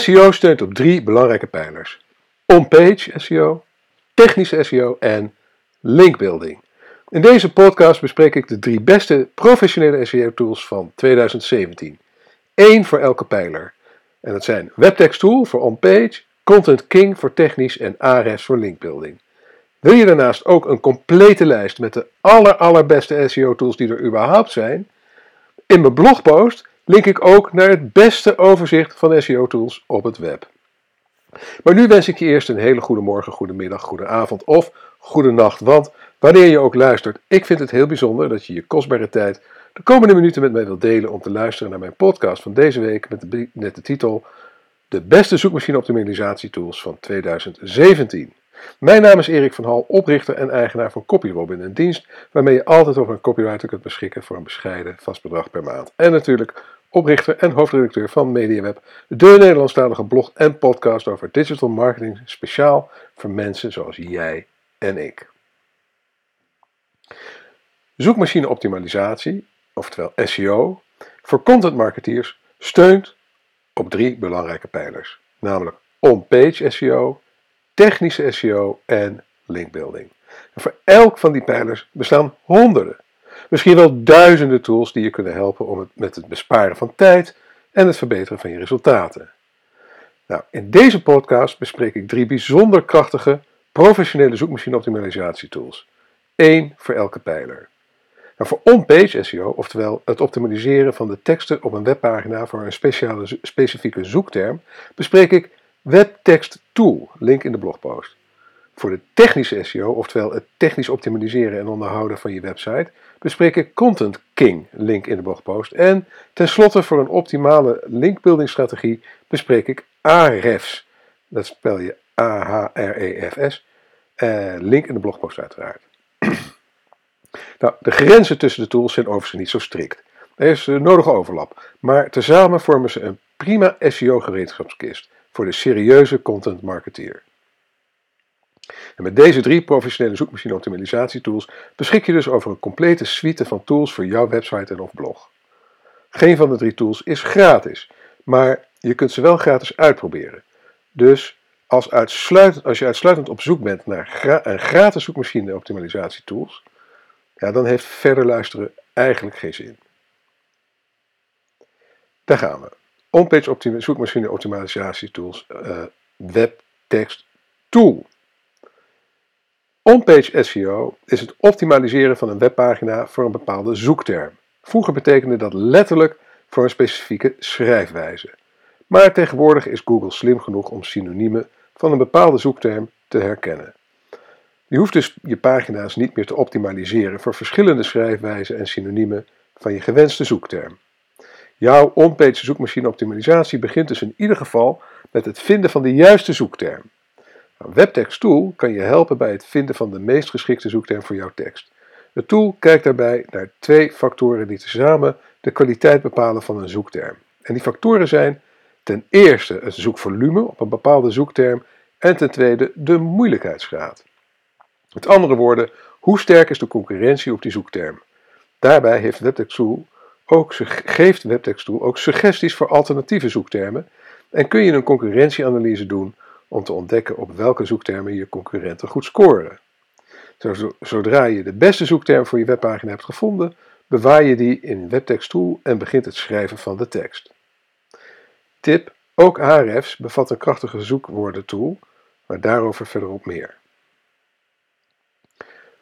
SEO steunt op drie belangrijke pijlers: on-page SEO, technische SEO en linkbuilding. In deze podcast bespreek ik de drie beste professionele SEO-tools van 2017. Eén voor elke pijler. En dat zijn Webtext Tool voor on-page, Content King voor technisch en Ahrefs voor linkbuilding. Wil je daarnaast ook een complete lijst met de aller allerbeste SEO-tools die er überhaupt zijn? In mijn blogpost link ik ook naar het beste overzicht van SEO-tools op het web. Maar nu wens ik je eerst een hele goede morgen, goede middag, goede avond of goede nacht. Want wanneer je ook luistert, ik vind het heel bijzonder dat je je kostbare tijd de komende minuten met mij wilt delen om te luisteren naar mijn podcast van deze week met de, titel De beste zoekmachine optimalisatietools van 2017. Mijn naam is Erik van Hal, oprichter en eigenaar van CopyRobin, een dienst waarmee je altijd over een copywriter kunt beschikken voor een bescheiden vast bedrag per maand. En natuurlijk oprichter en hoofdredacteur van MediaWeb, de Nederlandstalige blog en podcast over digital marketing, speciaal voor mensen zoals jij en ik. Zoekmachine optimalisatie, oftewel SEO, voor content marketeers steunt op drie belangrijke pijlers, namelijk on-page SEO, technische SEO en linkbuilding. Voor elk van die pijlers bestaan honderden, misschien wel duizenden tools die je kunnen helpen om het, met het besparen van tijd en het verbeteren van je resultaten. Nou, in deze podcast bespreek ik drie bijzonder krachtige professionele zoekmachine optimalisatietools. Eén voor elke pijler. Nou, voor on-page SEO, oftewel het optimaliseren van de teksten op een webpagina voor een speciale, specifieke zoekterm, bespreek ik Webtext Tool, link in de blogpost. Voor de technische SEO, oftewel het technisch optimaliseren en onderhouden van je website, bespreek ik Content King, link in de blogpost. En tenslotte voor een optimale linkbuildingstrategie bespreek ik Ahrefs. Dat spel je A-H-R-E-F-S. Eh, link in de blogpost uiteraard. nou, de grenzen tussen de tools zijn overigens niet zo strikt. Er is een nodige overlap, maar tezamen vormen ze een prima SEO-gereedschapskist voor de serieuze content marketeer. Met deze drie professionele zoekmachine optimalisatietools beschik je dus over een complete suite van tools voor jouw website en of blog. Geen van de drie tools is gratis, maar je kunt ze wel gratis uitproberen. Dus als, als je uitsluitend op zoek bent naar een gratis zoekmachine optimalisatietools, ja, dan heeft verder luisteren eigenlijk geen zin. Daar gaan we. On-page zoekmachine optimalisatietools uh, webtext tool. On-page SEO is het optimaliseren van een webpagina voor een bepaalde zoekterm. Vroeger betekende dat letterlijk voor een specifieke schrijfwijze. Maar tegenwoordig is Google slim genoeg om synoniemen van een bepaalde zoekterm te herkennen. Je hoeft dus je pagina's niet meer te optimaliseren voor verschillende schrijfwijzen en synoniemen van je gewenste zoekterm. Jouw on-page zoekmachine optimalisatie begint dus in ieder geval met het vinden van de juiste zoekterm. Webtext Tool kan je helpen bij het vinden van de meest geschikte zoekterm voor jouw tekst. De tool kijkt daarbij naar twee factoren die tezamen de kwaliteit bepalen van een zoekterm. En die factoren zijn ten eerste het zoekvolume op een bepaalde zoekterm en ten tweede de moeilijkheidsgraad. Met andere woorden, hoe sterk is de concurrentie op die zoekterm? Daarbij heeft Webtext Tool ook, geeft Webtext Tool ook suggesties voor alternatieve zoektermen en kun je een concurrentieanalyse doen om te ontdekken op welke zoektermen je concurrenten goed scoren. Zodra je de beste zoekterm voor je webpagina hebt gevonden, bewaar je die in Webtext Tool en begint het schrijven van de tekst. Tip: ook Ahrefs bevat een krachtige zoekwoordentool, maar daarover verderop meer.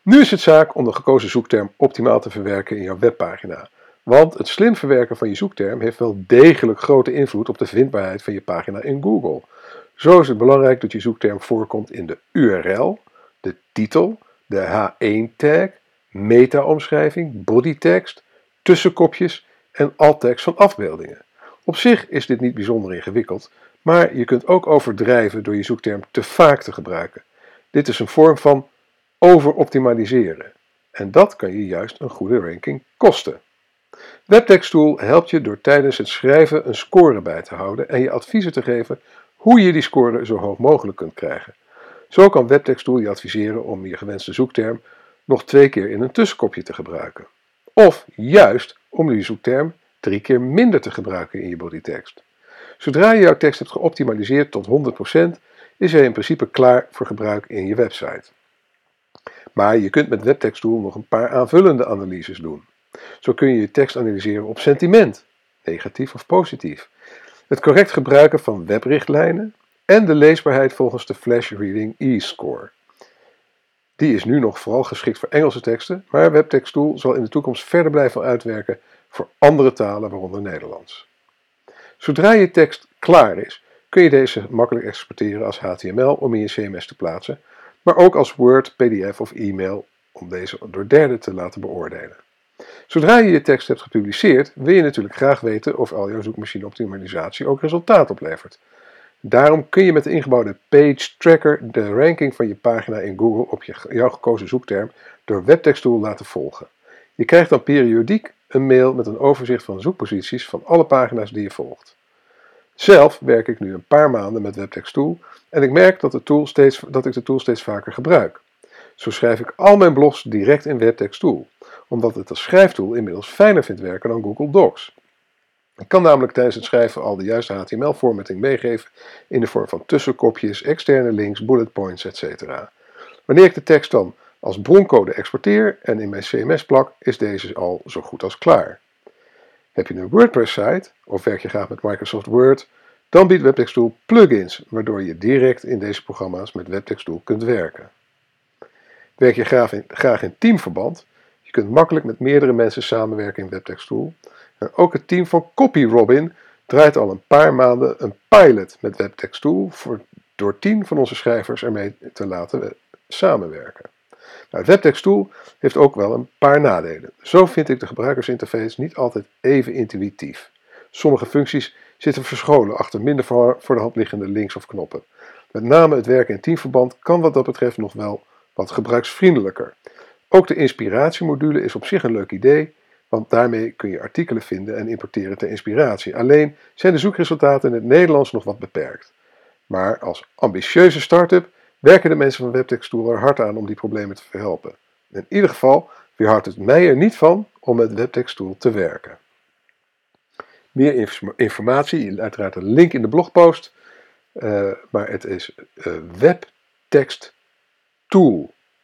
Nu is het zaak om de gekozen zoekterm optimaal te verwerken in jouw webpagina. Want het slim verwerken van je zoekterm heeft wel degelijk grote invloed op de vindbaarheid van je pagina in Google. Zo is het belangrijk dat je zoekterm voorkomt in de URL, de titel, de H1-tag, meta-omschrijving, bodytekst, tussenkopjes en alttekst van afbeeldingen. Op zich is dit niet bijzonder ingewikkeld, maar je kunt ook overdrijven door je zoekterm te vaak te gebruiken. Dit is een vorm van overoptimaliseren. En dat kan je juist een goede ranking kosten. Webtext Tool helpt je door tijdens het schrijven een score bij te houden en je adviezen te geven hoe je die score zo hoog mogelijk kunt krijgen. Zo kan Webtext Tool je adviseren om je gewenste zoekterm nog twee keer in een tussenkopje te gebruiken. Of juist om die zoekterm drie keer minder te gebruiken in je bodytekst. Zodra je jouw tekst hebt geoptimaliseerd tot 100%, is hij in principe klaar voor gebruik in je website. Maar je kunt met WebTextTool nog een paar aanvullende analyses doen. Zo kun je je tekst analyseren op sentiment, negatief of positief, het correct gebruiken van webrichtlijnen en de leesbaarheid volgens de Flash Reading E-score. Die is nu nog vooral geschikt voor Engelse teksten, maar WebTextTool zal in de toekomst verder blijven uitwerken voor andere talen, waaronder Nederlands. Zodra je tekst klaar is, kun je deze makkelijk exporteren als HTML om in je CMS te plaatsen, maar ook als Word, PDF of e-mail om deze door derden te laten beoordelen. Zodra je je tekst hebt gepubliceerd, wil je natuurlijk graag weten of al jouw zoekmachine-optimalisatie ook resultaat oplevert. Daarom kun je met de ingebouwde Page Tracker de ranking van je pagina in Google op je, jouw gekozen zoekterm door WebTextTool laten volgen. Je krijgt dan periodiek een mail met een overzicht van zoekposities van alle pagina's die je volgt. Zelf werk ik nu een paar maanden met WebTextTool en ik merk dat, de tool steeds, dat ik de tool steeds vaker gebruik. Zo schrijf ik al mijn blogs direct in WebTextTool, omdat het als schrijftool inmiddels fijner vindt werken dan Google Docs. Ik kan namelijk tijdens het schrijven al de juiste HTML-formatting meegeven in de vorm van tussenkopjes, externe links, bullet points, etc. Wanneer ik de tekst dan als broncode exporteer en in mijn CMS plak, is deze al zo goed als klaar. Heb je een WordPress-site of werk je graag met Microsoft Word, dan biedt WebTextTool plugins, waardoor je direct in deze programma's met WebTextTool kunt werken. Werk je graag in, graag in teamverband? Je kunt makkelijk met meerdere mensen samenwerken in WebTextTool. En ook het team van CopyRobin draait al een paar maanden een pilot met WebTextTool voor, door tien van onze schrijvers ermee te laten samenwerken. Nou, WebTextTool heeft ook wel een paar nadelen. Zo vind ik de gebruikersinterface niet altijd even intuïtief. Sommige functies zitten verscholen achter minder voor de hand liggende links of knoppen. Met name het werken in teamverband kan wat dat betreft nog wel wat gebruiksvriendelijker. Ook de inspiratiemodule is op zich een leuk idee, want daarmee kun je artikelen vinden en importeren ter inspiratie. Alleen zijn de zoekresultaten in het Nederlands nog wat beperkt. Maar als ambitieuze start-up werken de mensen van WebTextTool er hard aan om die problemen te verhelpen. In ieder geval weerhoudt het mij er niet van om met WebTextTool te werken. Meer informatie, uiteraard een link in de blogpost, uh, maar het is uh,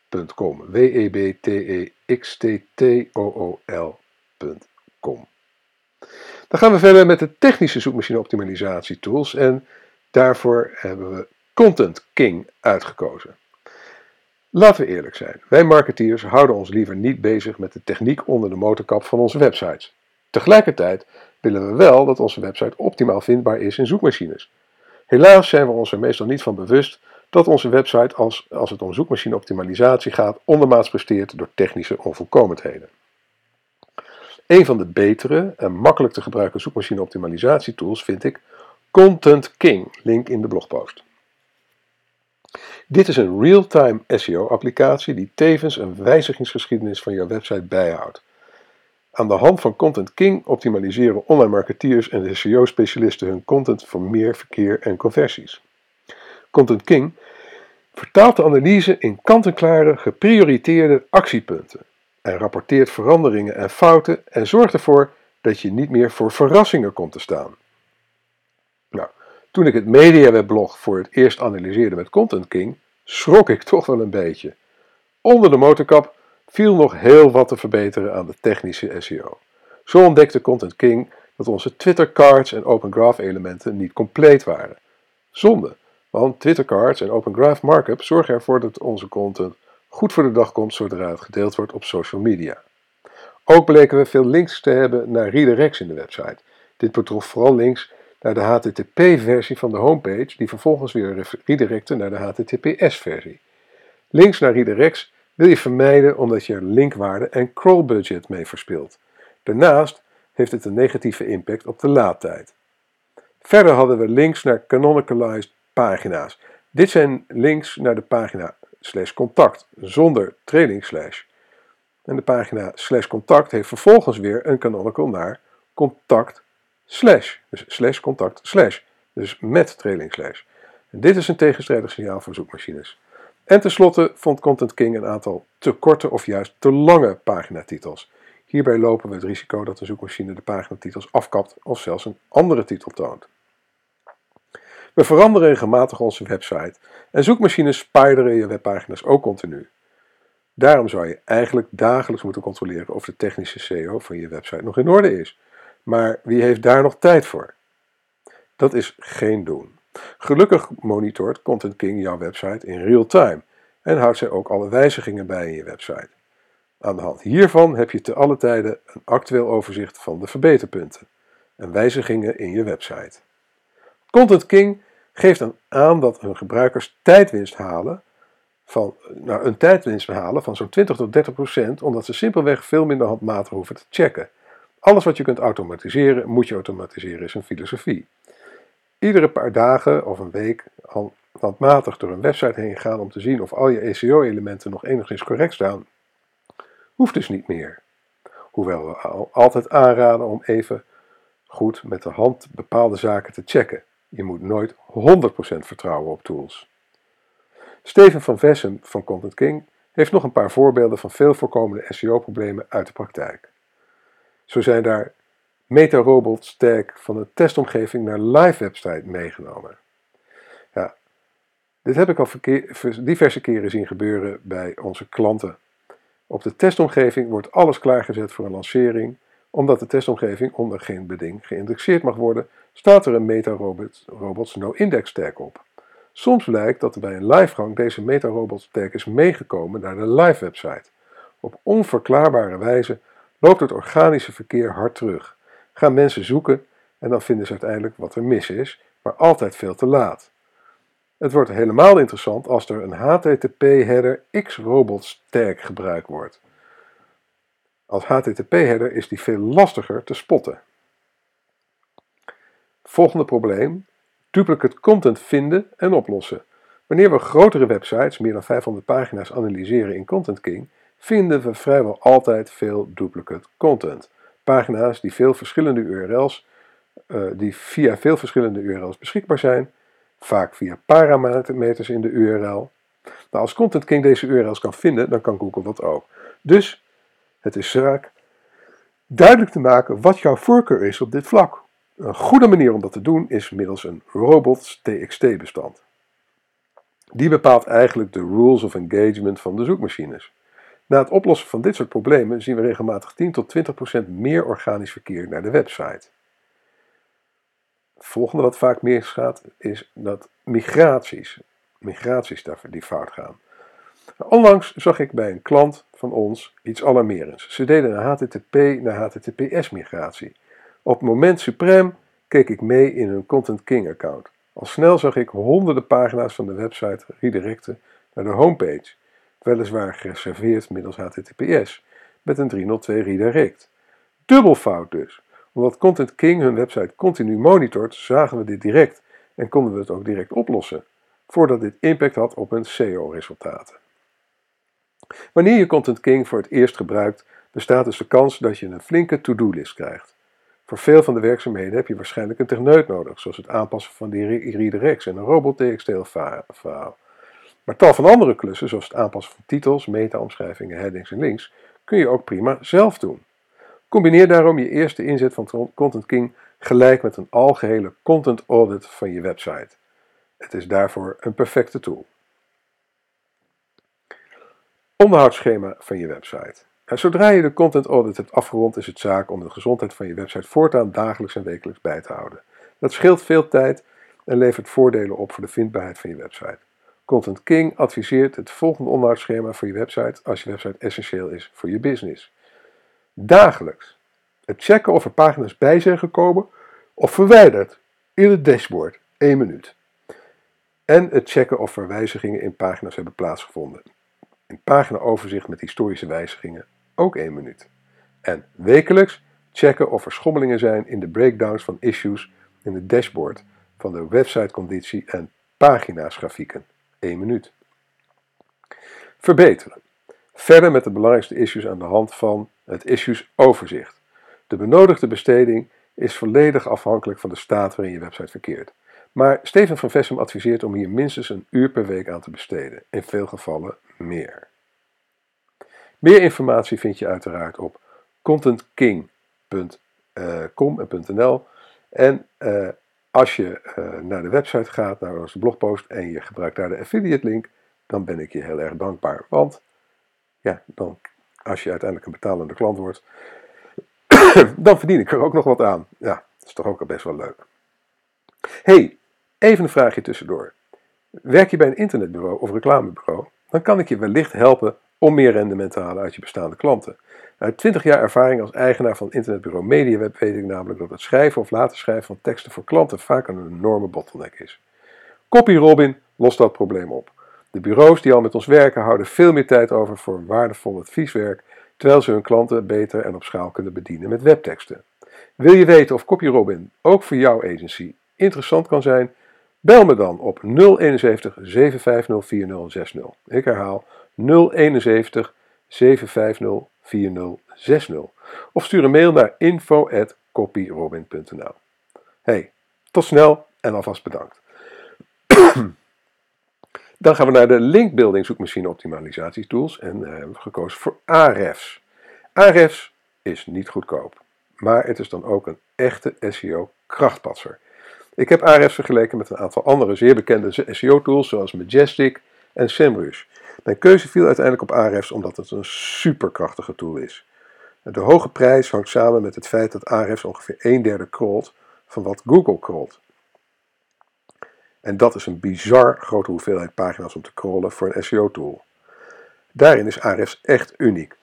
webtexttool.com. W-E-B-T-E-X-T-T-O-O-L.com. Dan gaan we verder met de technische zoekmachine optimalisatie tools en daarvoor hebben we Content King uitgekozen. Laten we eerlijk zijn, wij marketeers houden ons liever niet bezig met de techniek onder de motorkap van onze websites. Tegelijkertijd willen we wel dat onze website optimaal vindbaar is in zoekmachines. Helaas zijn we ons er meestal niet van bewust dat onze website, als, als het om zoekmachine-optimalisatie gaat, ondermaats presteert door technische onvolkomenheden. Een van de betere en makkelijk te gebruiken zoekmachine-optimalisatietools vind ik Content King, link in de blogpost. Dit is een real-time SEO-applicatie die tevens een wijzigingsgeschiedenis van jouw website bijhoudt. Aan de hand van Content King optimaliseren online marketeers en SEO-specialisten hun content voor meer verkeer en conversies. Content King vertaalt de analyse in kant-en-klare, geprioriteerde actiepunten en rapporteert veranderingen en fouten en zorgt ervoor dat je niet meer voor verrassingen komt te staan. Nou, toen ik het MediaWeb-blog voor het eerst analyseerde met Content King, schrok ik toch wel een beetje. Onder de motorkap viel nog heel wat te verbeteren aan de technische SEO. Zo ontdekte Content King dat onze Twitter cards en Open Graph elementen niet compleet waren. Zonde, want Twitter cards en Open Graph markup zorgen ervoor dat onze content goed voor de dag komt zodra het gedeeld wordt op social media. Ook bleken we veel links te hebben naar redirects in de website. Dit betrof vooral links naar de HTTP-versie van de homepage, die vervolgens weer redirecten naar de HTTPS-versie. Links naar redirects wil je vermijden omdat je er linkwaarde en crawlbudget mee verspilt. Daarnaast heeft het een negatieve impact op de laadtijd. Verder hadden we links naar canonicalized pagina's. Dit zijn links naar de pagina slash contact zonder trailing slash. En de pagina slash contact heeft vervolgens weer een canonical naar contact slash. Dus slash contact slash. Dus met trailing slash. En dit is een tegenstrijdig signaal voor zoekmachines. En tenslotte vond Content King een aantal te korte of juist te lange paginatitels. Hierbij lopen we het risico dat de zoekmachine de paginatitels afkapt of zelfs een andere titel toont. We veranderen regelmatig onze website en zoekmachines spideren je webpagina's ook continu. Daarom zou je eigenlijk dagelijks moeten controleren of de technische SEO van je website nog in orde is. Maar wie heeft daar nog tijd voor? Dat is geen doen. Gelukkig monitort Content King jouw website in real time en houdt zij ook alle wijzigingen bij in je website. Aan de hand hiervan heb je te alle tijden een actueel overzicht van de verbeterpunten en wijzigingen in je website. Content King geeft dan aan dat hun gebruikers tijdwinst halen van, nou, een tijdwinst halen van zo'n 20 tot 30 procent, omdat ze simpelweg veel minder handmatig hoeven te checken. Alles wat je kunt automatiseren, moet je automatiseren, is een filosofie. Iedere paar dagen of een week handmatig door een website heen gaan om te zien of al je SEO-elementen nog enigszins correct staan, hoeft dus niet meer. Hoewel we altijd aanraden om even goed met de hand bepaalde zaken te checken. Je moet nooit 100% vertrouwen op tools. Steven van Vessem van Content King heeft nog een paar voorbeelden van veel voorkomende SEO-problemen uit de praktijk. Zo zijn daar MetaRobot Stack van de testomgeving naar live website meegenomen. Ja, dit heb ik al diverse keren zien gebeuren bij onze klanten. Op de testomgeving wordt alles klaargezet voor een lancering. Omdat de testomgeving onder geen beding geïndexeerd mag worden, staat er een MetaRobots no-index tag op. Soms blijkt dat er bij een livegang deze MetaRobots tag is meegekomen naar de live website. Op onverklaarbare wijze loopt het organische verkeer hard terug. Gaan mensen zoeken en dan vinden ze uiteindelijk wat er mis is, maar altijd veel te laat. Het wordt helemaal interessant als er een HTTP-header X-robots tag gebruikt wordt. Als HTTP-header is die veel lastiger te spotten. Volgende probleem: duplicate content vinden en oplossen. Wanneer we grotere websites, meer dan 500 pagina's, analyseren in Content King, vinden we vrijwel altijd veel duplicate content. Pagina's die, veel verschillende URL's, uh, die via veel verschillende URL's beschikbaar zijn, vaak via parameters in de URL. Nou, als Content King deze URL's kan vinden, dan kan Google dat ook. Dus het is zaak duidelijk te maken wat jouw voorkeur is op dit vlak. Een goede manier om dat te doen is middels een robots TXT bestand. Die bepaalt eigenlijk de rules of engagement van de zoekmachines. Na het oplossen van dit soort problemen zien we regelmatig 10 tot 20% meer organisch verkeer naar de website. Het volgende wat vaak misgaat is dat migraties, migraties die fout gaan. Onlangs zag ik bij een klant van ons iets alarmerends. Ze deden een HTTP naar HTTPS migratie. Op moment suprem keek ik mee in hun Content King account. Al snel zag ik honderden pagina's van de website redirecten naar de homepage weliswaar gereserveerd middels HTTPS, met een 302 redirect. Dubbel fout dus. Omdat Content King hun website continu monitort, zagen we dit direct en konden we het ook direct oplossen, voordat dit impact had op hun SEO-resultaten. Wanneer je Content King voor het eerst gebruikt, bestaat dus de kans dat je een flinke to-do-list krijgt. Voor veel van de werkzaamheden heb je waarschijnlijk een techneut nodig, zoals het aanpassen van die redirects en een robot-TXT-verhaal. Maar tal van andere klussen, zoals het aanpassen van titels, meta-omschrijvingen, headings en links, kun je ook prima zelf doen. Combineer daarom je eerste inzet van Content King gelijk met een algehele content audit van je website. Het is daarvoor een perfecte tool. Onderhoudsschema van je website. Zodra je de content audit hebt afgerond, is het zaak om de gezondheid van je website voortaan dagelijks en wekelijks bij te houden. Dat scheelt veel tijd en levert voordelen op voor de vindbaarheid van je website. Content King adviseert het volgende onderhoudsschema voor je website als je website essentieel is voor je business. Dagelijks het checken of er pagina's bij zijn gekomen of verwijderd in het dashboard 1 minuut. En het checken of er wijzigingen in pagina's hebben plaatsgevonden. In paginaoverzicht met historische wijzigingen ook 1 minuut. En wekelijks checken of er schommelingen zijn in de breakdowns van issues in het dashboard van de websiteconditie en pagina's grafieken. 1 minuut. Verbeteren. Verder met de belangrijkste issues aan de hand van het issues overzicht. De benodigde besteding is volledig afhankelijk van de staat waarin je website verkeert. Maar Steven van Vessem adviseert om hier minstens een uur per week aan te besteden, in veel gevallen meer. Meer informatie vind je uiteraard op contentking.com en, uh, Als je uh, naar de website gaat, naar onze blogpost en je gebruikt daar de affiliate link, dan ben ik je heel erg dankbaar. Want ja, dan, als je uiteindelijk een betalende klant wordt, dan verdien ik er ook nog wat aan. Ja, dat is toch ook al best wel leuk. hey, even een vraagje tussendoor. Werk je bij een internetbureau of reclamebureau, dan kan ik je wellicht helpen om meer rendement te halen uit je bestaande klanten. Uit 20 jaar ervaring als eigenaar van internetbureau MediaWeb weet ik namelijk dat het schrijven of laten schrijven van teksten voor klanten vaak een enorme bottleneck is. CopyRobin lost dat probleem op. De bureaus die al met ons werken houden veel meer tijd over voor waardevol advieswerk, terwijl ze hun klanten beter en op schaal kunnen bedienen met webteksten. Wil je weten of CopyRobin ook voor jouw agency interessant kan zijn? Bel me dan op 071 750 4060. Ik herhaal 071 750 4060. Of stuur een mail naar info@copyrobin.nl. Hey, tot snel en alvast bedankt. Dan gaan we naar de linkbuilding zoekmachine optimalisatietools en uh, hebben we gekozen voor Ahrefs. Ahrefs is niet goedkoop, maar het is dan ook een echte SEO krachtpatser. Ik heb Ahrefs vergeleken met een aantal andere zeer bekende SEO-tools zoals Majestic en SEMrush. Mijn keuze viel uiteindelijk op Ahrefs omdat het een superkrachtige tool is. De hoge prijs hangt samen met het feit dat Ahrefs ongeveer een derde crawlt van wat Google crawlt. En dat is een bizar grote hoeveelheid pagina's om te crawlen voor een SEO-tool. Daarin is Ahrefs echt uniek.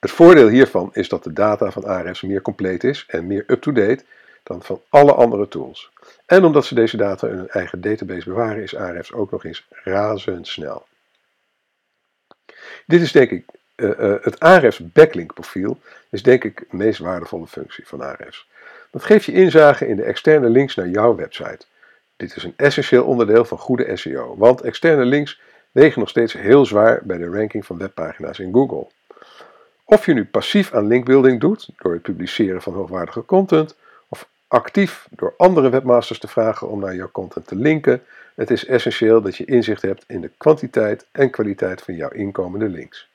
het voordeel hiervan is dat de data van Ahrefs meer compleet is en meer up-to-date dan van alle andere tools. En omdat ze deze data in hun eigen database bewaren, is Ahrefs ook nog eens razendsnel. Dit is denk ik, uh, uh, het Ahrefs backlink profiel is denk ik de meest waardevolle functie van Ahrefs. Dat geeft je inzage in de externe links naar jouw website. Dit is een essentieel onderdeel van goede SEO, want externe links wegen nog steeds heel zwaar bij de ranking van webpagina's in Google. Of je nu passief aan linkbuilding doet door het publiceren van hoogwaardige content, actief door andere webmasters te vragen om naar jouw content te linken, het is essentieel dat je inzicht hebt in de kwantiteit en kwaliteit van jouw inkomende links.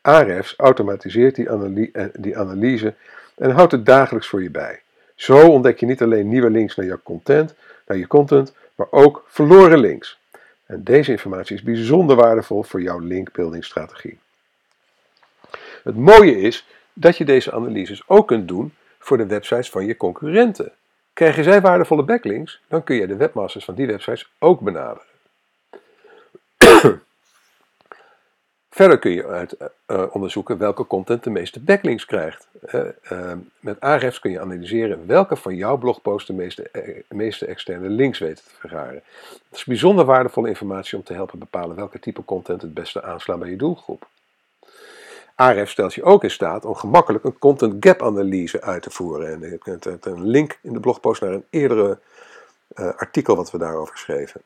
Ahrefs automatiseert die, analyse, die analyse en houdt het dagelijks voor je bij. Zo ontdek je niet alleen nieuwe links naar je content, naar je content, maar ook verloren links. En deze informatie is bijzonder waardevol voor jouw linkbuilding-strategie. Het mooie is dat je deze analyses ook kunt doen voor de websites van je concurrenten. Krijgen zij waardevolle backlinks, dan kun je de webmasters van die websites ook benaderen. Verder kun je uit, uh, onderzoeken welke content de meeste backlinks krijgt. Uh, met Ahrefs kun je analyseren welke van jouw blogposts de meeste, meeste externe links weten te vergaren. Dat is bijzonder waardevolle informatie om te helpen bepalen welke type content het beste aanslaat bij je doelgroep. Ahrefs stelt je ook in staat om gemakkelijk een content gap analyse uit te voeren. En je hebt een link in de blogpost naar een eerdere artikel wat we daarover schreven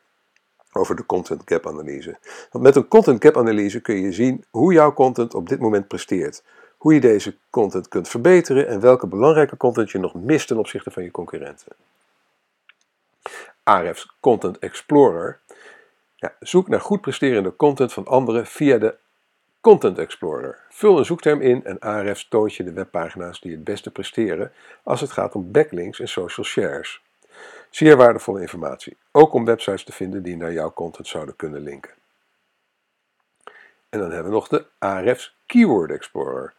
over de content gap analyse. Want met een content gap analyse kun je zien hoe jouw content op dit moment presteert. Hoe je deze content kunt verbeteren en welke belangrijke content je nog mist ten opzichte van je concurrenten. Ahrefs Content Explorer. Ja, zoek naar goed presterende content van anderen via de Content Explorer. Vul een zoekterm in en Ahrefs toont je de webpagina's die het beste presteren als het gaat om backlinks en social shares. Zeer waardevolle informatie, ook om websites te vinden die naar jouw content zouden kunnen linken. En dan hebben we nog de Ahrefs Keyword Explorer.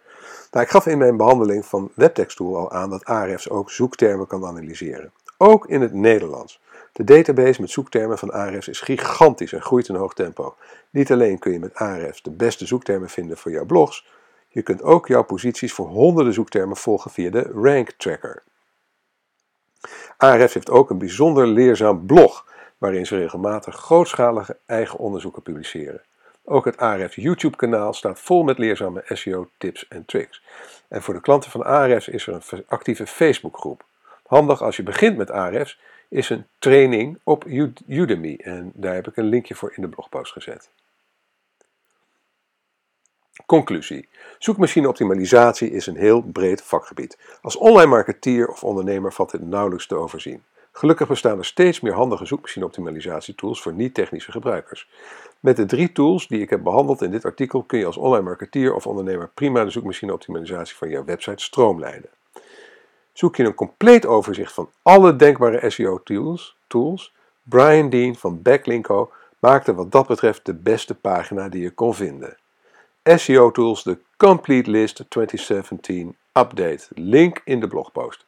Nou, ik gaf in mijn behandeling van WebTextTool al aan dat Ahrefs ook zoektermen kan analyseren. Ook in het Nederlands. De database met zoektermen van Ahrefs is gigantisch en groeit in hoog tempo. Niet alleen kun je met Ahrefs de beste zoektermen vinden voor jouw blogs, je kunt ook jouw posities voor honderden zoektermen volgen via de Rank Tracker. Ahrefs heeft ook een bijzonder leerzaam blog, waarin ze regelmatig grootschalige eigen onderzoeken publiceren. Ook het Ahrefs YouTube-kanaal staat vol met leerzame SEO-tips en tricks. En voor de klanten van Ahrefs is er een actieve Facebookgroep. Handig als je begint met Ahrefs is een training op Udemy en daar heb ik een linkje voor in de blogpost gezet. Conclusie. Zoekmachine-optimalisatie is een heel breed vakgebied. Als online marketeer of ondernemer valt dit nauwelijks te overzien. Gelukkig bestaan er steeds meer handige zoekmachine-optimalisatietools voor niet-technische gebruikers. Met de drie tools die ik heb behandeld in dit artikel kun je als online marketeer of ondernemer prima de zoekmachine-optimalisatie van jouw website stroomlijnen. Zoek je een compleet overzicht van alle denkbare SEO-tools, tools, Brian Dean van Backlinko maakte wat dat betreft de beste pagina die je kon vinden. SEO Tools, de Complete List 2017 Update. Link in de blogpost.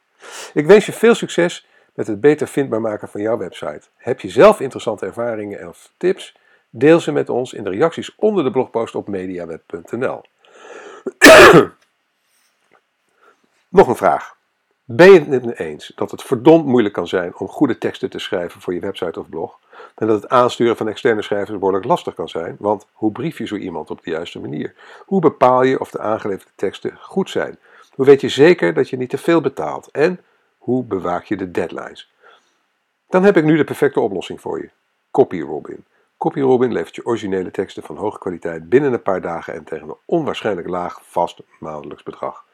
Ik wens je veel succes met het beter vindbaar maken van jouw website. Heb je zelf interessante ervaringen of tips? Deel ze met ons in de reacties onder de blogpost op mediaweb.nl. Nog een vraag. Ben je het me eens dat het verdomd moeilijk kan zijn om goede teksten te schrijven voor je website of blog? En dat het aansturen van externe schrijvers behoorlijk lastig kan zijn, want hoe brief je zo iemand op de juiste manier? Hoe bepaal je of de aangeleverde teksten goed zijn? Hoe weet je zeker dat je niet te veel betaalt? En hoe bewaak je de deadlines? Dan heb ik nu de perfecte oplossing voor je. CopyRobin. CopyRobin levert je originele teksten van hoge kwaliteit binnen een paar dagen en tegen een onwaarschijnlijk laag vast maandelijks bedrag.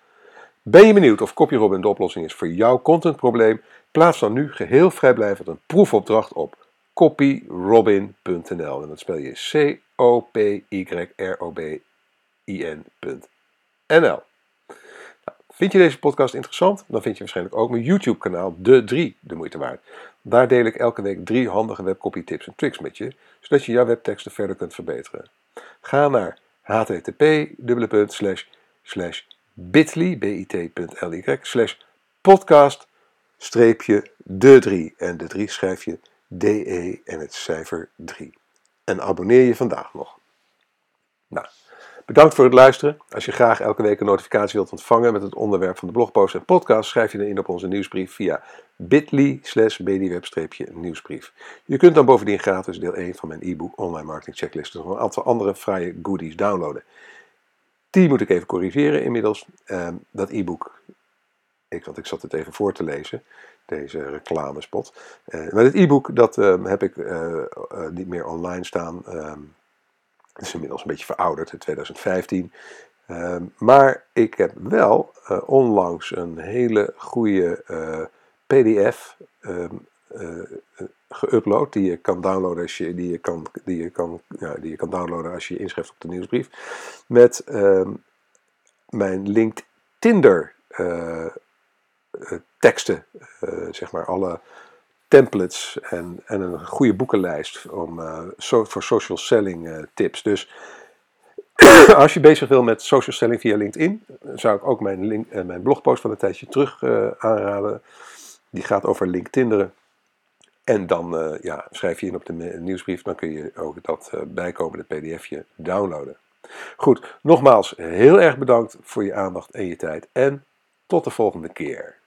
Ben je benieuwd of CopyRobin de oplossing is voor jouw contentprobleem? Plaats dan nu geheel vrijblijvend een proefopdracht op copyrobin.nl en dat spel je C-O-P-Y-R-O-B-I-N.nl. Nou, vind je deze podcast interessant? Dan vind je waarschijnlijk ook mijn YouTube-kanaal De 3 de moeite waard. Daar deel ik elke week drie handige webcopy tips en tricks met je, zodat je jouw webteksten verder kunt verbeteren. Ga naar http bit.ly, bit.ly, slash podcast streepje de 3. En de 3 schrijf je DE en het cijfer 3. En abonneer je vandaag nog. Nou, bedankt voor het luisteren. Als je graag elke week een notificatie wilt ontvangen met het onderwerp van de blogpost en podcast, schrijf je dan in op onze nieuwsbrief via bit.ly slash bdweb-nieuwsbrief. Je kunt dan bovendien gratis deel 1 van mijn e-book Online Marketing Checklist en een aantal andere fraaie goodies downloaden. Die moet ik even corrigeren inmiddels. Ehm, dat e-book, ik, want ik zat het even voor te lezen, deze reclamespot. Uh, maar het e-book, dat ehm, heb ik uh, uh, niet meer online staan. Um, het is inmiddels een beetje verouderd, in 2015. maar ik heb wel onlangs een hele goede PDF geüpload, die je kan downloaden als je, die je kan, die je kan, ja, die je kan downloaden als je inschrijft op de nieuwsbrief. Met uh, mijn linked Tinder uh, teksten, uh, zeg maar alle templates en, en een goede boekenlijst om, so, voor social selling tips. Dus als je bezig wil met social selling via LinkedIn, zou ik ook mijn, link, mijn blogpost van een tijdje terug aanraden. Die gaat over LinkedIn. En dan uh, ja, schrijf je in op de nieuwsbrief, dan kun je ook dat uh, bijkomende pdfje downloaden. Goed, nogmaals heel erg bedankt voor je aandacht en je tijd en tot de volgende keer.